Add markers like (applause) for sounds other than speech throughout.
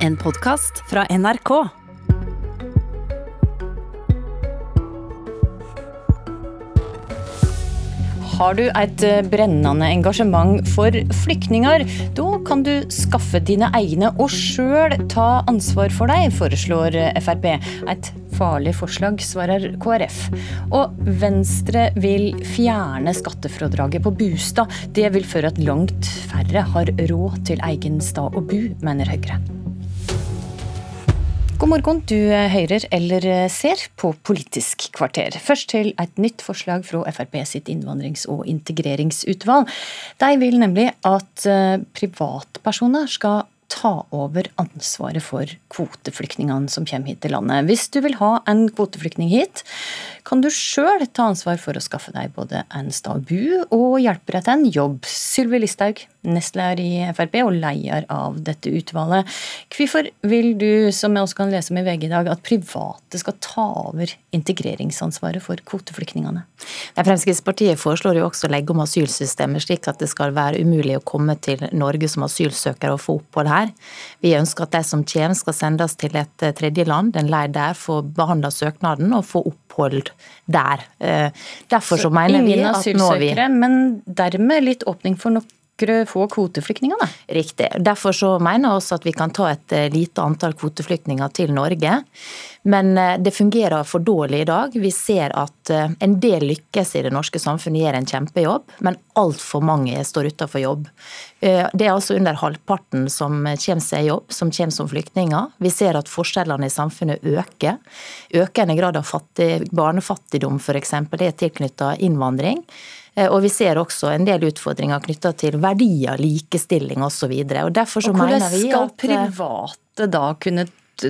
En podkast fra NRK. Har du et eh, brennende engasjement for flyktninger, da kan du skaffe dine egne og sjøl ta ansvar for deg, foreslår Frp. Et farlig forslag, svarer KrF. Og Venstre vil fjerne skattefradraget på bostad. Det vil føre at langt færre har råd til egen stad å bo, mener Høyre. God morgen, du hører eller ser på Politisk kvarter. Først til et nytt forslag fra Frp sitt innvandrings- og integreringsutvalg. De vil nemlig at eh, privatpersoner skal ta over ansvaret for kvoteflyktningene som kommer hit til landet. Hvis du vil ha en kvoteflyktning hit, kan du sjøl ta ansvar for å skaffe deg både en stad å bo og hjelpe deg til en jobb. Sylvi Listhaug, nestleder i Frp og leder av dette utvalget. Hvorfor vil du, som vi også kan lese om i VG i dag, at private skal ta over integreringsansvaret for kvoteflyktningene? Fremskrittspartiet foreslår jo også å legge om asylsystemet slik at det skal være umulig å komme til Norge som asylsøker og få opphold her. Vi ønsker at de som kommer skal sendes til et tredjeland, en leir der, få behandla søknaden og få opphold der. Eh, derfor så, så mener vi at nå vi Men dermed litt åpning for noe få kvoteflyktninger, da? Riktig. Derfor så mener også at vi kan ta et eh, lite antall kvoteflyktninger til Norge. Men eh, det fungerer for dårlig i dag. Vi ser at eh, en del lykkes i det norske samfunnet, gjør en kjempejobb, men altfor mange står utenfor jobb. Det er altså under halvparten som kommer seg i jobb, som kommer som flyktninger. Vi ser at forskjellene i samfunnet øker. Økende grad av fattig, barnefattigdom f.eks. er tilknyttet innvandring. Eh, og vi ser også en del utfordringer knytta til verdier, likestilling osv. Derfor så mener vi at Hvordan skal private da kunne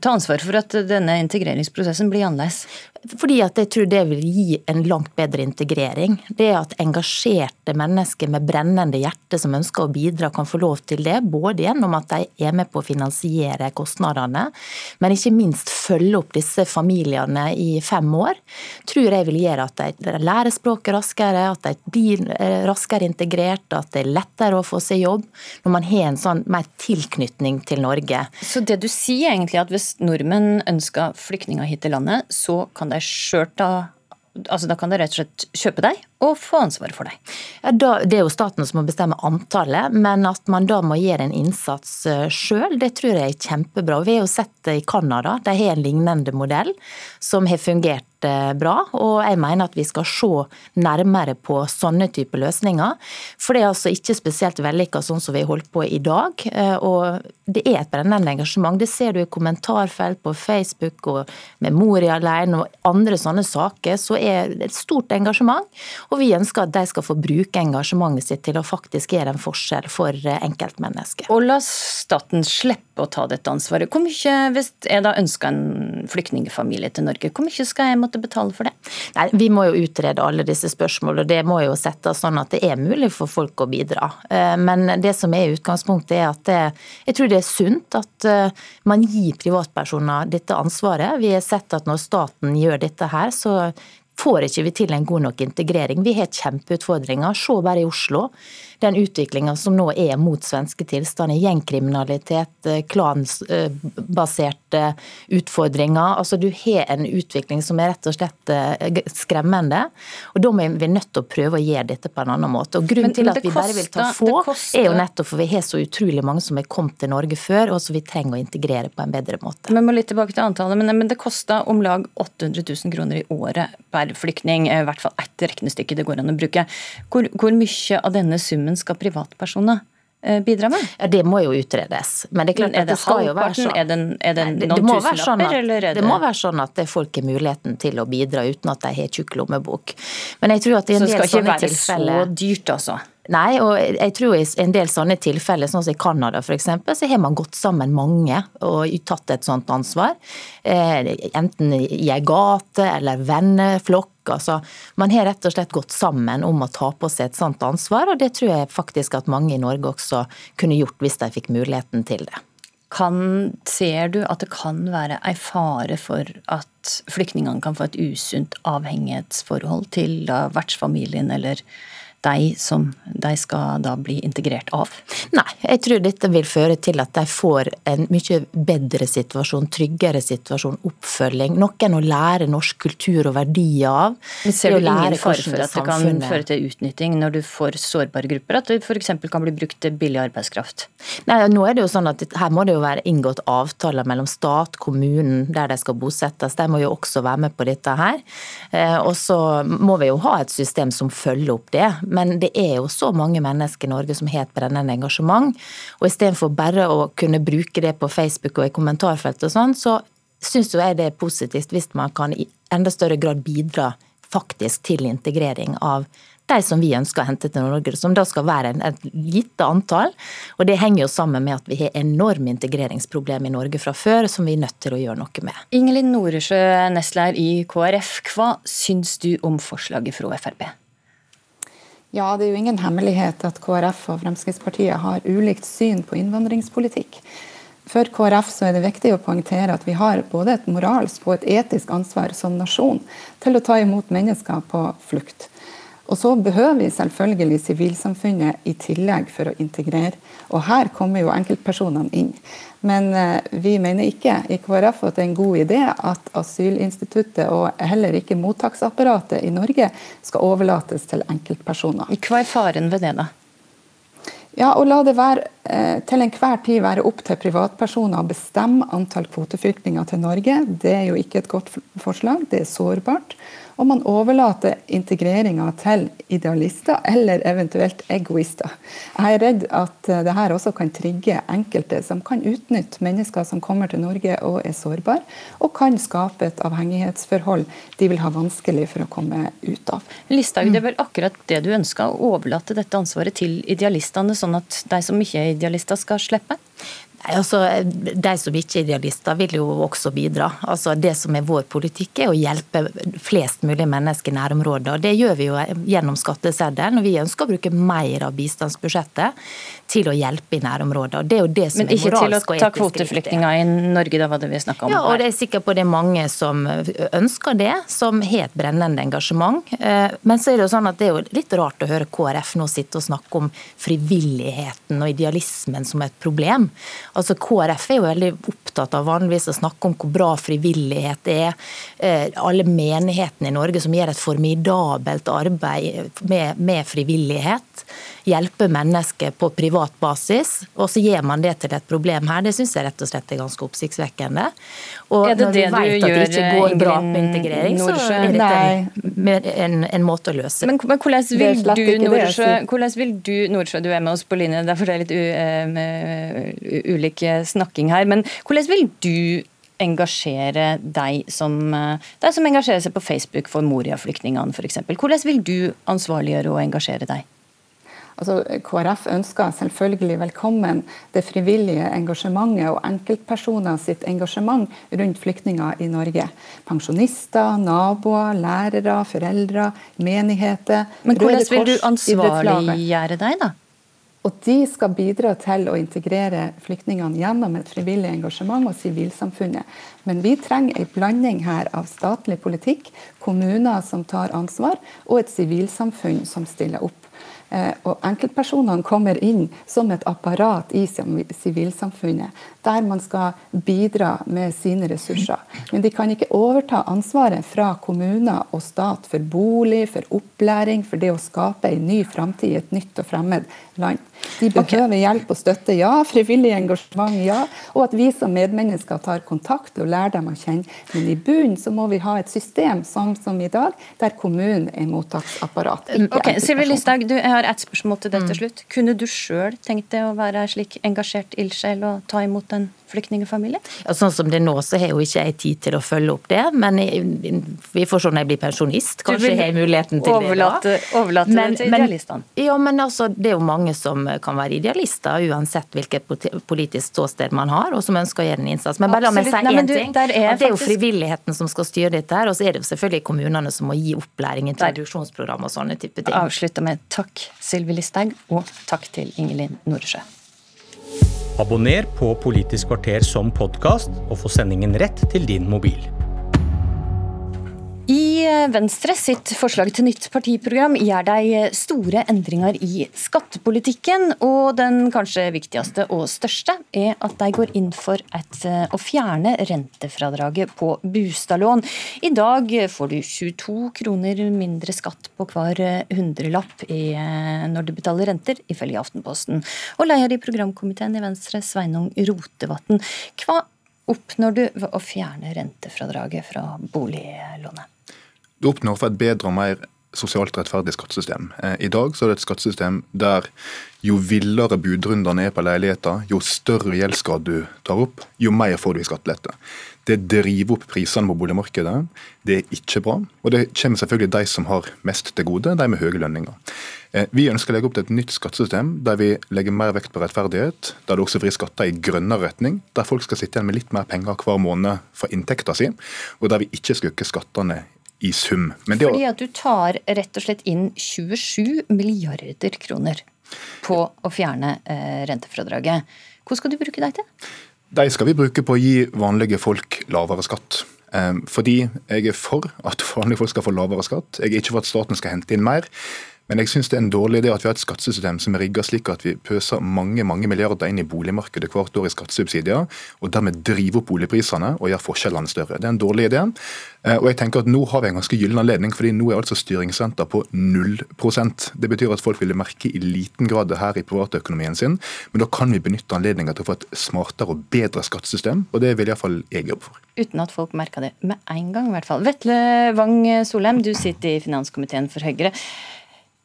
ta ansvar for at denne integreringsprosessen blir annerledes? Fordi at jeg tror det vil gi en langt bedre integrering. Det at engasjerte mennesker med brennende hjerte som ønsker å bidra, kan få lov til det. Både gjennom at de er med på å finansiere kostnadene, men ikke minst følge opp disse familiene i fem år. Tror jeg vil gjøre at de lærer språket raskere, at de blir eh, raskere integrert, at det er lettere å få seg jobb når man har en sånn mer tilknytning til Norge. Så det du sier egentlig at hvis nordmenn ønsker flyktninger hit til landet, så kan de sjøl ta Altså, da kan de rett og slett kjøpe deg og få ansvaret for deg. Ja, det er jo staten som må bestemme antallet, men at man da må gjøre en innsats eh, sjøl, det tror jeg er kjempebra. Vi har jo sett det i Canada, de har en lignende modell som har fungert bra. Og jeg mener at vi skal se nærmere på sånne typer løsninger. For det er altså ikke spesielt vellykka sånn som vi har holdt på i dag. Eh, og det er et brennende engasjement. Det ser du i kommentarfelt på Facebook og med Moria alene og andre sånne saker. Så er det et stort engasjement. Og vi ønsker at de skal få bruke engasjementet sitt til å faktisk gjøre en forskjell for enkeltmennesket. Og la staten slippe å ta dette ansvaret. Hvor mye, hvis jeg da ønsker en flyktningfamilie til Norge, hvor mye skal jeg måtte betale for det? Nei, Vi må jo utrede alle disse spørsmålene, og det må jo settes sånn at det er mulig for folk å bidra. Eh, men det som er utgangspunktet, er at det, jeg tror det er sunt at eh, man gir privatpersoner dette ansvaret. Vi har sett at når staten gjør dette her, så får ikke vi til en god nok integrering. Vi har kjempeutfordringer. Se bare i Oslo den utviklinga som nå er mot svenske tilstander. Gjengkriminalitet, klansbaserte klanbaserte utfordringer. Altså Du har en utvikling som er rett og slett eh, skremmende. og Da må vi nødt til å prøve å gjøre dette på en annen måte. Og Grunnen men, til at vi bare vil ta få, er jo nettopp for vi har så utrolig mange som har kommet til Norge før, og som vi trenger å integrere på en bedre måte. Vi må litt tilbake til antallet, men, men det kosta om lag 800 000 kroner i året per flyktning. I hvert fall ett regnestykke det går an å bruke. Hvor, hvor mye av denne summen sammen skal privatpersoner eh, bidra med? Ja, Det må jo utredes. Men det er klart er det, det skal jo være sånn. Er det, er det noen det tusenlapper, eller er det Det må være sånn at folk har muligheten til å bidra uten at de har tjukk lommebok. Men jeg tror at i en del sånne tilfeller Så det skal ikke være så dyrt, altså? Nei, og jeg tror i en del sånne tilfeller, sånn som i Canada f.eks., så har man gått sammen mange og tatt et sånt ansvar. Eh, enten i ei gate eller venneflokk. Altså, man har rett og slett gått sammen om å ta på seg et sånt ansvar, og det tror jeg faktisk at mange i Norge også kunne gjort hvis de fikk muligheten til det. Kan, ser du at det kan være ei fare for at flyktningene kan få et usunt avhengighetsforhold til vertsfamilien eller de som de skal da bli integrert av? Nei, jeg tror dette vil føre til at de får en mye bedre situasjon, tryggere situasjon, oppfølging. Noen å lære norsk kultur og verdier av. Men ser du ingen fare for at det kan føre til utnytting når du får sårbare grupper? At det f.eks. kan bli brukt til billig arbeidskraft? Nei, nå er det jo sånn at Her må det jo være inngått avtaler mellom stat, kommunen, der de skal bosettes. De må jo også være med på dette her. Eh, og så må vi jo ha et system som følger opp det. Men det er jo så mange mennesker i Norge som har et brennende engasjement. Og istedenfor bare å kunne bruke det på Facebook og i kommentarfeltet og sånn, så syns jeg det er positivt hvis man kan i enda større grad bidra faktisk til integrering av de som vi ønsker å hente til Norge, som da skal være et lite antall. Og Det henger jo sammen med at vi har enorme integreringsproblemer i Norge fra før, som vi er nødt til å gjøre noe med. Ingelin Noresjø, nestleder i KrF. Hva syns du om forslaget fra Frp? Ja, Det er jo ingen hemmelighet at KrF og Fremskrittspartiet har ulikt syn på innvandringspolitikk. For KrF så er det viktig å poengtere at vi har både et moralsk og et etisk ansvar som nasjon til å ta imot mennesker på flukt. Og så behøver vi selvfølgelig sivilsamfunnet i tillegg for å integrere. Og her kommer jo enkeltpersonene inn. Men eh, vi mener ikke i KrF at det er en god idé at asylinstituttet og heller ikke mottaksapparatet i Norge skal overlates til enkeltpersoner. Hva er faren ved det, da? Ja, og La det være, eh, til enhver tid være opp til privatpersoner å bestemme antall kvoteflyktninger til Norge. Det er jo ikke et godt forslag, det er sårbart og man overlater integreringa til idealister eller eventuelt egoister. Jeg er redd at eh, det her også kan trigge enkelte som kan utnytte mennesker som kommer til Norge og er sårbare, og kan skape et avhengighetsforhold de vil ha vanskelig for å komme ut av. Listhaug, det er vel akkurat det du ønsker, å overlate dette ansvaret til idealistene, sånn at de som ikke er idealister skal slippe? Altså, De som ikke er idealister, vil jo også bidra. Altså, det som er vår politikk, er å hjelpe flest mulig mennesker i nærområdet. og Det gjør vi jo gjennom skatteseddelen. og Vi ønsker å bruke mer av bistandsbudsjettet til å hjelpe i nærområdet. og det er jo det som Men ikke til å ta kvoteflyktninger i Norge, da var det vi snakka om? Ja, og det er sikkert på det er mange som ønsker det, som har et brennende engasjement. Eh, men så er det jo sånn at det er jo litt rart å høre KrF nå sitte og snakke om frivilligheten og idealismen som et problem. Altså KrF er jo veldig opptatt av vanligvis å snakke om hvor bra frivillighet er. Eh, alle menighetene i Norge som gjør et formidabelt arbeid med, med frivillighet hjelpe mennesker på privat basis, og så gjør man det til et problem her. Det syns jeg rett og slett er ganske oppsiktsvekkende. Og er det når det vi vet at det ikke går bra på integrering, så er dette en, en, en, måte å løse Men, men hvordan vil du, Nordsjø, hvordan vil du, Nordsjø, du er med oss på linje, derfor det er litt u, uh, ulik snakking her, men hvordan vil du engasjere deg som, deg som engasjerer seg på Facebook for Moria-flyktningene f.eks. Hvordan vil du ansvarliggjøre og engasjere deg? Altså, KrF ønsker selvfølgelig velkommen det frivillige engasjementet og enkeltpersoner sitt engasjement rundt flyktninger i Norge. Pensjonister, naboer, lærere, foreldre, menigheter. Men hvordan vil du ansvarliggjøre deg, da? Og De skal bidra til å integrere flyktningene gjennom et frivillig engasjement og sivilsamfunnet. Men vi trenger en blanding her av statlig politikk, kommuner som tar ansvar, og et sivilsamfunn som stiller opp. Eh, og enkeltpersonene kommer inn som et apparat i sivilsamfunnet, der man skal bidra med sine ressurser. Men de kan ikke overta ansvaret fra kommuner og stat for bolig, for opplæring, for det å skape en ny framtid i et nytt og fremmed land. De behøver okay. hjelp og støtte, ja. Frivillig engasjement, ja. Og at vi som medmennesker tar kontakt og lærer dem å kjenne. Men i bunnen så må vi ha et system som, som i dag, der kommunen er mottaksapparat. Ok, Sylvi Listhaug, jeg har ett spørsmål til deg til slutt. Kunne du sjøl tenkt deg å være slik engasjert ildsjel og ta imot en flyktningfamilie? Ja, sånn som det er nå, så har jo ikke jeg tid til å følge opp det. Men vi får se når jeg blir pensjonist. Kanskje jeg har muligheten til overlate, det da. Overlate men, det til idealistene? Ja, men altså, det er jo mange som kan være idealister, uansett hvilket politisk ståsted man har, og som ønsker å gjøre en innsats. Men bare la meg si én ting. Er at det er jo frivilligheten som skal styre dette, her, og så er det jo selvfølgelig kommunene som må gi opplæring, introduksjonsprogram og sånne type ting. Avslutter med takk, Sylvi Listhaug, og takk til Ingelin Noresjø. Abonner på Politisk kvarter som podkast, og få sendingen rett til din mobil. I Venstre sitt forslag til nytt partiprogram gjør de store endringer i skattepolitikken. Og den kanskje viktigste og største er at de går inn for et, å fjerne rentefradraget på bostadlån. I dag får du 22 kroner mindre skatt på hver hundrelapp når du betaler renter, ifølge Aftenposten. Og leder i programkomiteen i Venstre, Sveinung Rotevatn. Hva oppnår du ved å fjerne rentefradraget fra boliglånet? Du oppnår for et bedre og mer sosialt rettferdig skattesystem. Eh, I dag så er det et skattesystem der jo villere budrundene er på leiligheter, jo større gjeldsgrad du tar opp, jo mer får du i skattelette. Det driver opp prisene på boligmarkedet. Det er ikke bra. Og det kommer selvfølgelig de som har mest til gode, de med høye lønninger. Eh, vi ønsker å legge opp til et nytt skattesystem der vi legger mer vekt på rettferdighet, der det også vrir skatter i grønnere retning, der folk skal sitte igjen med litt mer penger hver måned for inntekta si, og der vi ikke skal øke skattene i sum. Fordi at du tar rett og slett inn 27 milliarder kroner på å fjerne eh, rentefradraget. Hvor skal du bruke deg til? De skal vi bruke på å gi vanlige folk lavere skatt. Eh, fordi jeg er for at (laughs) vanlige folk skal få lavere skatt. Jeg er ikke for at staten skal hente inn mer. Men jeg syns det er en dårlig idé at vi har et skattesystem som er rigga slik at vi pøser mange mange milliarder inn i boligmarkedet hvert år i skattesubsidier, og dermed driver opp boligprisene og gjør forskjellene større. Det er en dårlig idé. Eh, og jeg tenker at Nå har vi en ganske gyllen anledning, fordi nå er altså styringsrenta på 0% Det betyr at folk ville merke i liten grad det her i privatøkonomien sin, men da kan vi benytte anledninga til å få et smartere og bedre skattesystem, og det vil iallfall jeg jobbe for. Uten at folk merker det med en gang, i hvert fall. Vetle Wang Solheim, du sitter i finanskomiteen for Høyre.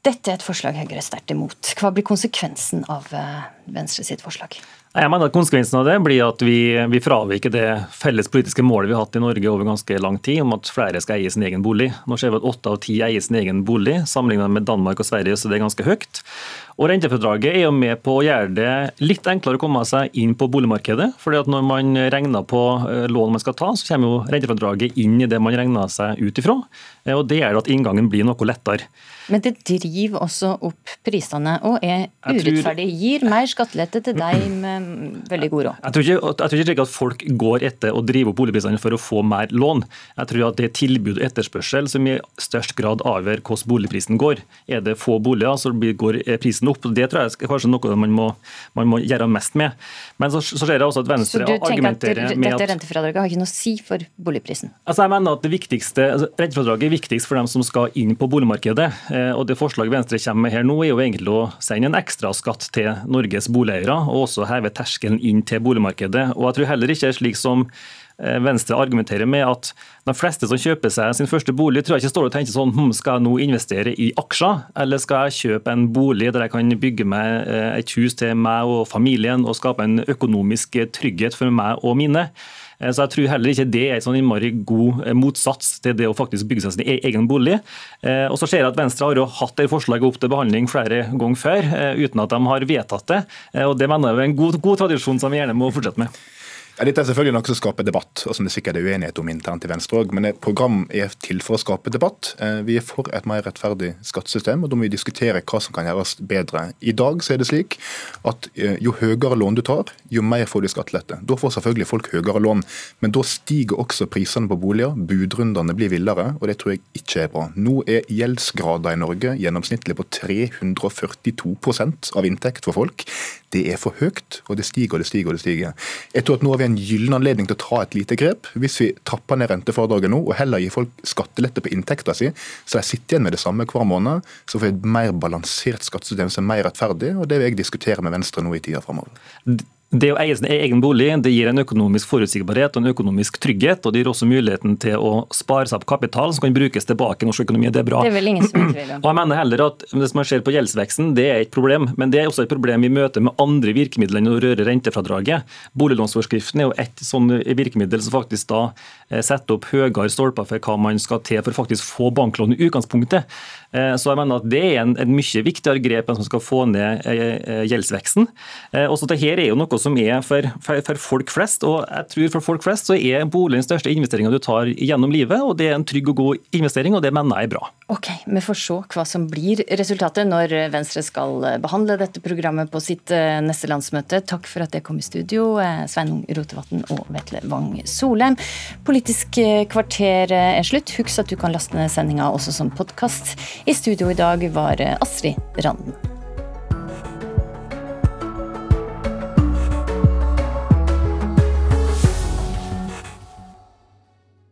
Dette er et forslag Høyre er sterkt imot. Hva blir konsekvensen av eh, Venstre sitt forslag? Jeg mener at Konsekvensen av det blir at vi, vi fraviker det felles politiske målet vi har hatt i Norge over ganske lang tid, om at flere skal eie sin egen bolig. Nå ser vi at åtte av ti eier sin egen bolig. Sammenlignet med Danmark og Sverige så det er ganske høyt. Og Rentefradraget er jo med på å gjøre det litt enklere å komme seg inn på boligmarkedet. fordi at Når man regner på eh, lån man skal ta, så kommer jo rentefradraget inn i det man regner seg ut ifra. Eh, og Det gjør at inngangen blir noe lettere. Men det driver også opp prisene og er urettferdig. Gir mer skattelette til deg (clears throat) med veldig god råd. Jeg tror ikke, jeg tror ikke at folk går etter å drive opp boligprisene for å få mer lån. Jeg tror at det er tilbud og etterspørsel som i størst grad avgjør hvordan boligprisen går. Er det få boliger, så går prisen opp. Det tror jeg er kanskje noe man må, man må gjøre mest med. Men så, så ser jeg også at Venstre argumenterer med at dette rentefradraget har ikke noe å si for boligprisen? Altså jeg mener at det viktigste, altså Rentefradraget er viktigst for dem som skal inn på boligmarkedet. Eh, og Det forslaget Venstre kommer med her nå, er jo egentlig å sende en ekstra skatt til Norges boligeiere, og også heve terskelen inn til boligmarkedet. Og jeg tror heller ikke er slik som Eh, Venstre argumenterer med at de fleste som kjøper seg sin første bolig, tror jeg ikke står og tenker sånn hm, skal jeg nå investere i aksjer, eller skal jeg kjøpe en bolig der jeg kan bygge meg eh, et hus til meg og familien og skape en økonomisk trygghet for meg og mine. Eh, så jeg tror heller ikke det er en sånn innmari god motsats til det å faktisk bygge seg sin e-, egen bolig. Og så ser jeg at Venstre har jo hatt det forslaget opp til behandling flere ganger før, uten at de har vedtatt det. Og det mener jeg er en god, god tradisjon som vi gjerne må fortsette med. Ja, dette er selvfølgelig noe som skaper debatt, og som det sikkert er uenighet om internt i Venstre òg. Men et program er til for å skape debatt. Eh, vi er for et mer rettferdig skattesystem, og da må vi diskutere hva som kan gjøres bedre. I dag så er det slik at eh, jo høyere lån du tar, jo mer får du i skattelette. Da får selvfølgelig folk høyere lån, men da stiger også prisene på boliger. Budrundene blir villere, og det tror jeg ikke er bra. Nå er gjeldsgrader i Norge gjennomsnittlig på 342% av inntekt for folk. Det er for høyt, og det stiger og det stiger. og det stiger. Jeg tror at Nå har vi en gyllen anledning til å ta et lite grep. Hvis vi trapper ned rentefradraget nå, og heller gir folk skattelette på inntekta si, så de sitter igjen med det samme hver måned, så får vi et mer balansert skattesystem som er mer rettferdig. og Det vil jeg diskutere med Venstre nå i tida framover. Det å eie sin egen bolig det gir en økonomisk forutsigbarhet og en økonomisk trygghet. og Det gir også muligheten til å spare seg opp kapital som kan brukes tilbake i norsk økonomi. Det er bra. Det er vel ingen som tvil om. Og jeg mener heller at Det som ser på gjeldsveksten, det er et problem. Men det er også et problem vi møter med andre virkemidler enn å røre rentefradraget. Boliglånsforskriften er jo et sånn virkemiddel som faktisk da eh, setter opp høyere stolper for hva man skal til for faktisk få banklån i utgangspunktet. Eh, så jeg mener at Det er en, en mye viktigere grep enn som skal få ned eh, gjeldsveksten. Også dette er jo noe som er for, for, for, folk flest. og jeg tror For folk flest så er bolig den største investeringa du tar gjennom livet. og Det er en trygg og god investering, og det mener jeg er bra. Ok, Vi får se hva som blir resultatet når Venstre skal behandle dette programmet på sitt eh, neste landsmøte. Takk for at dere kom i studio, eh, Sveinung Rotevatn og Vetle Wang Solheim. Politisk eh, kvarter er slutt. Husk at du kan laste ned sendinga også som podkast. I studio i dag var Astrid Randen.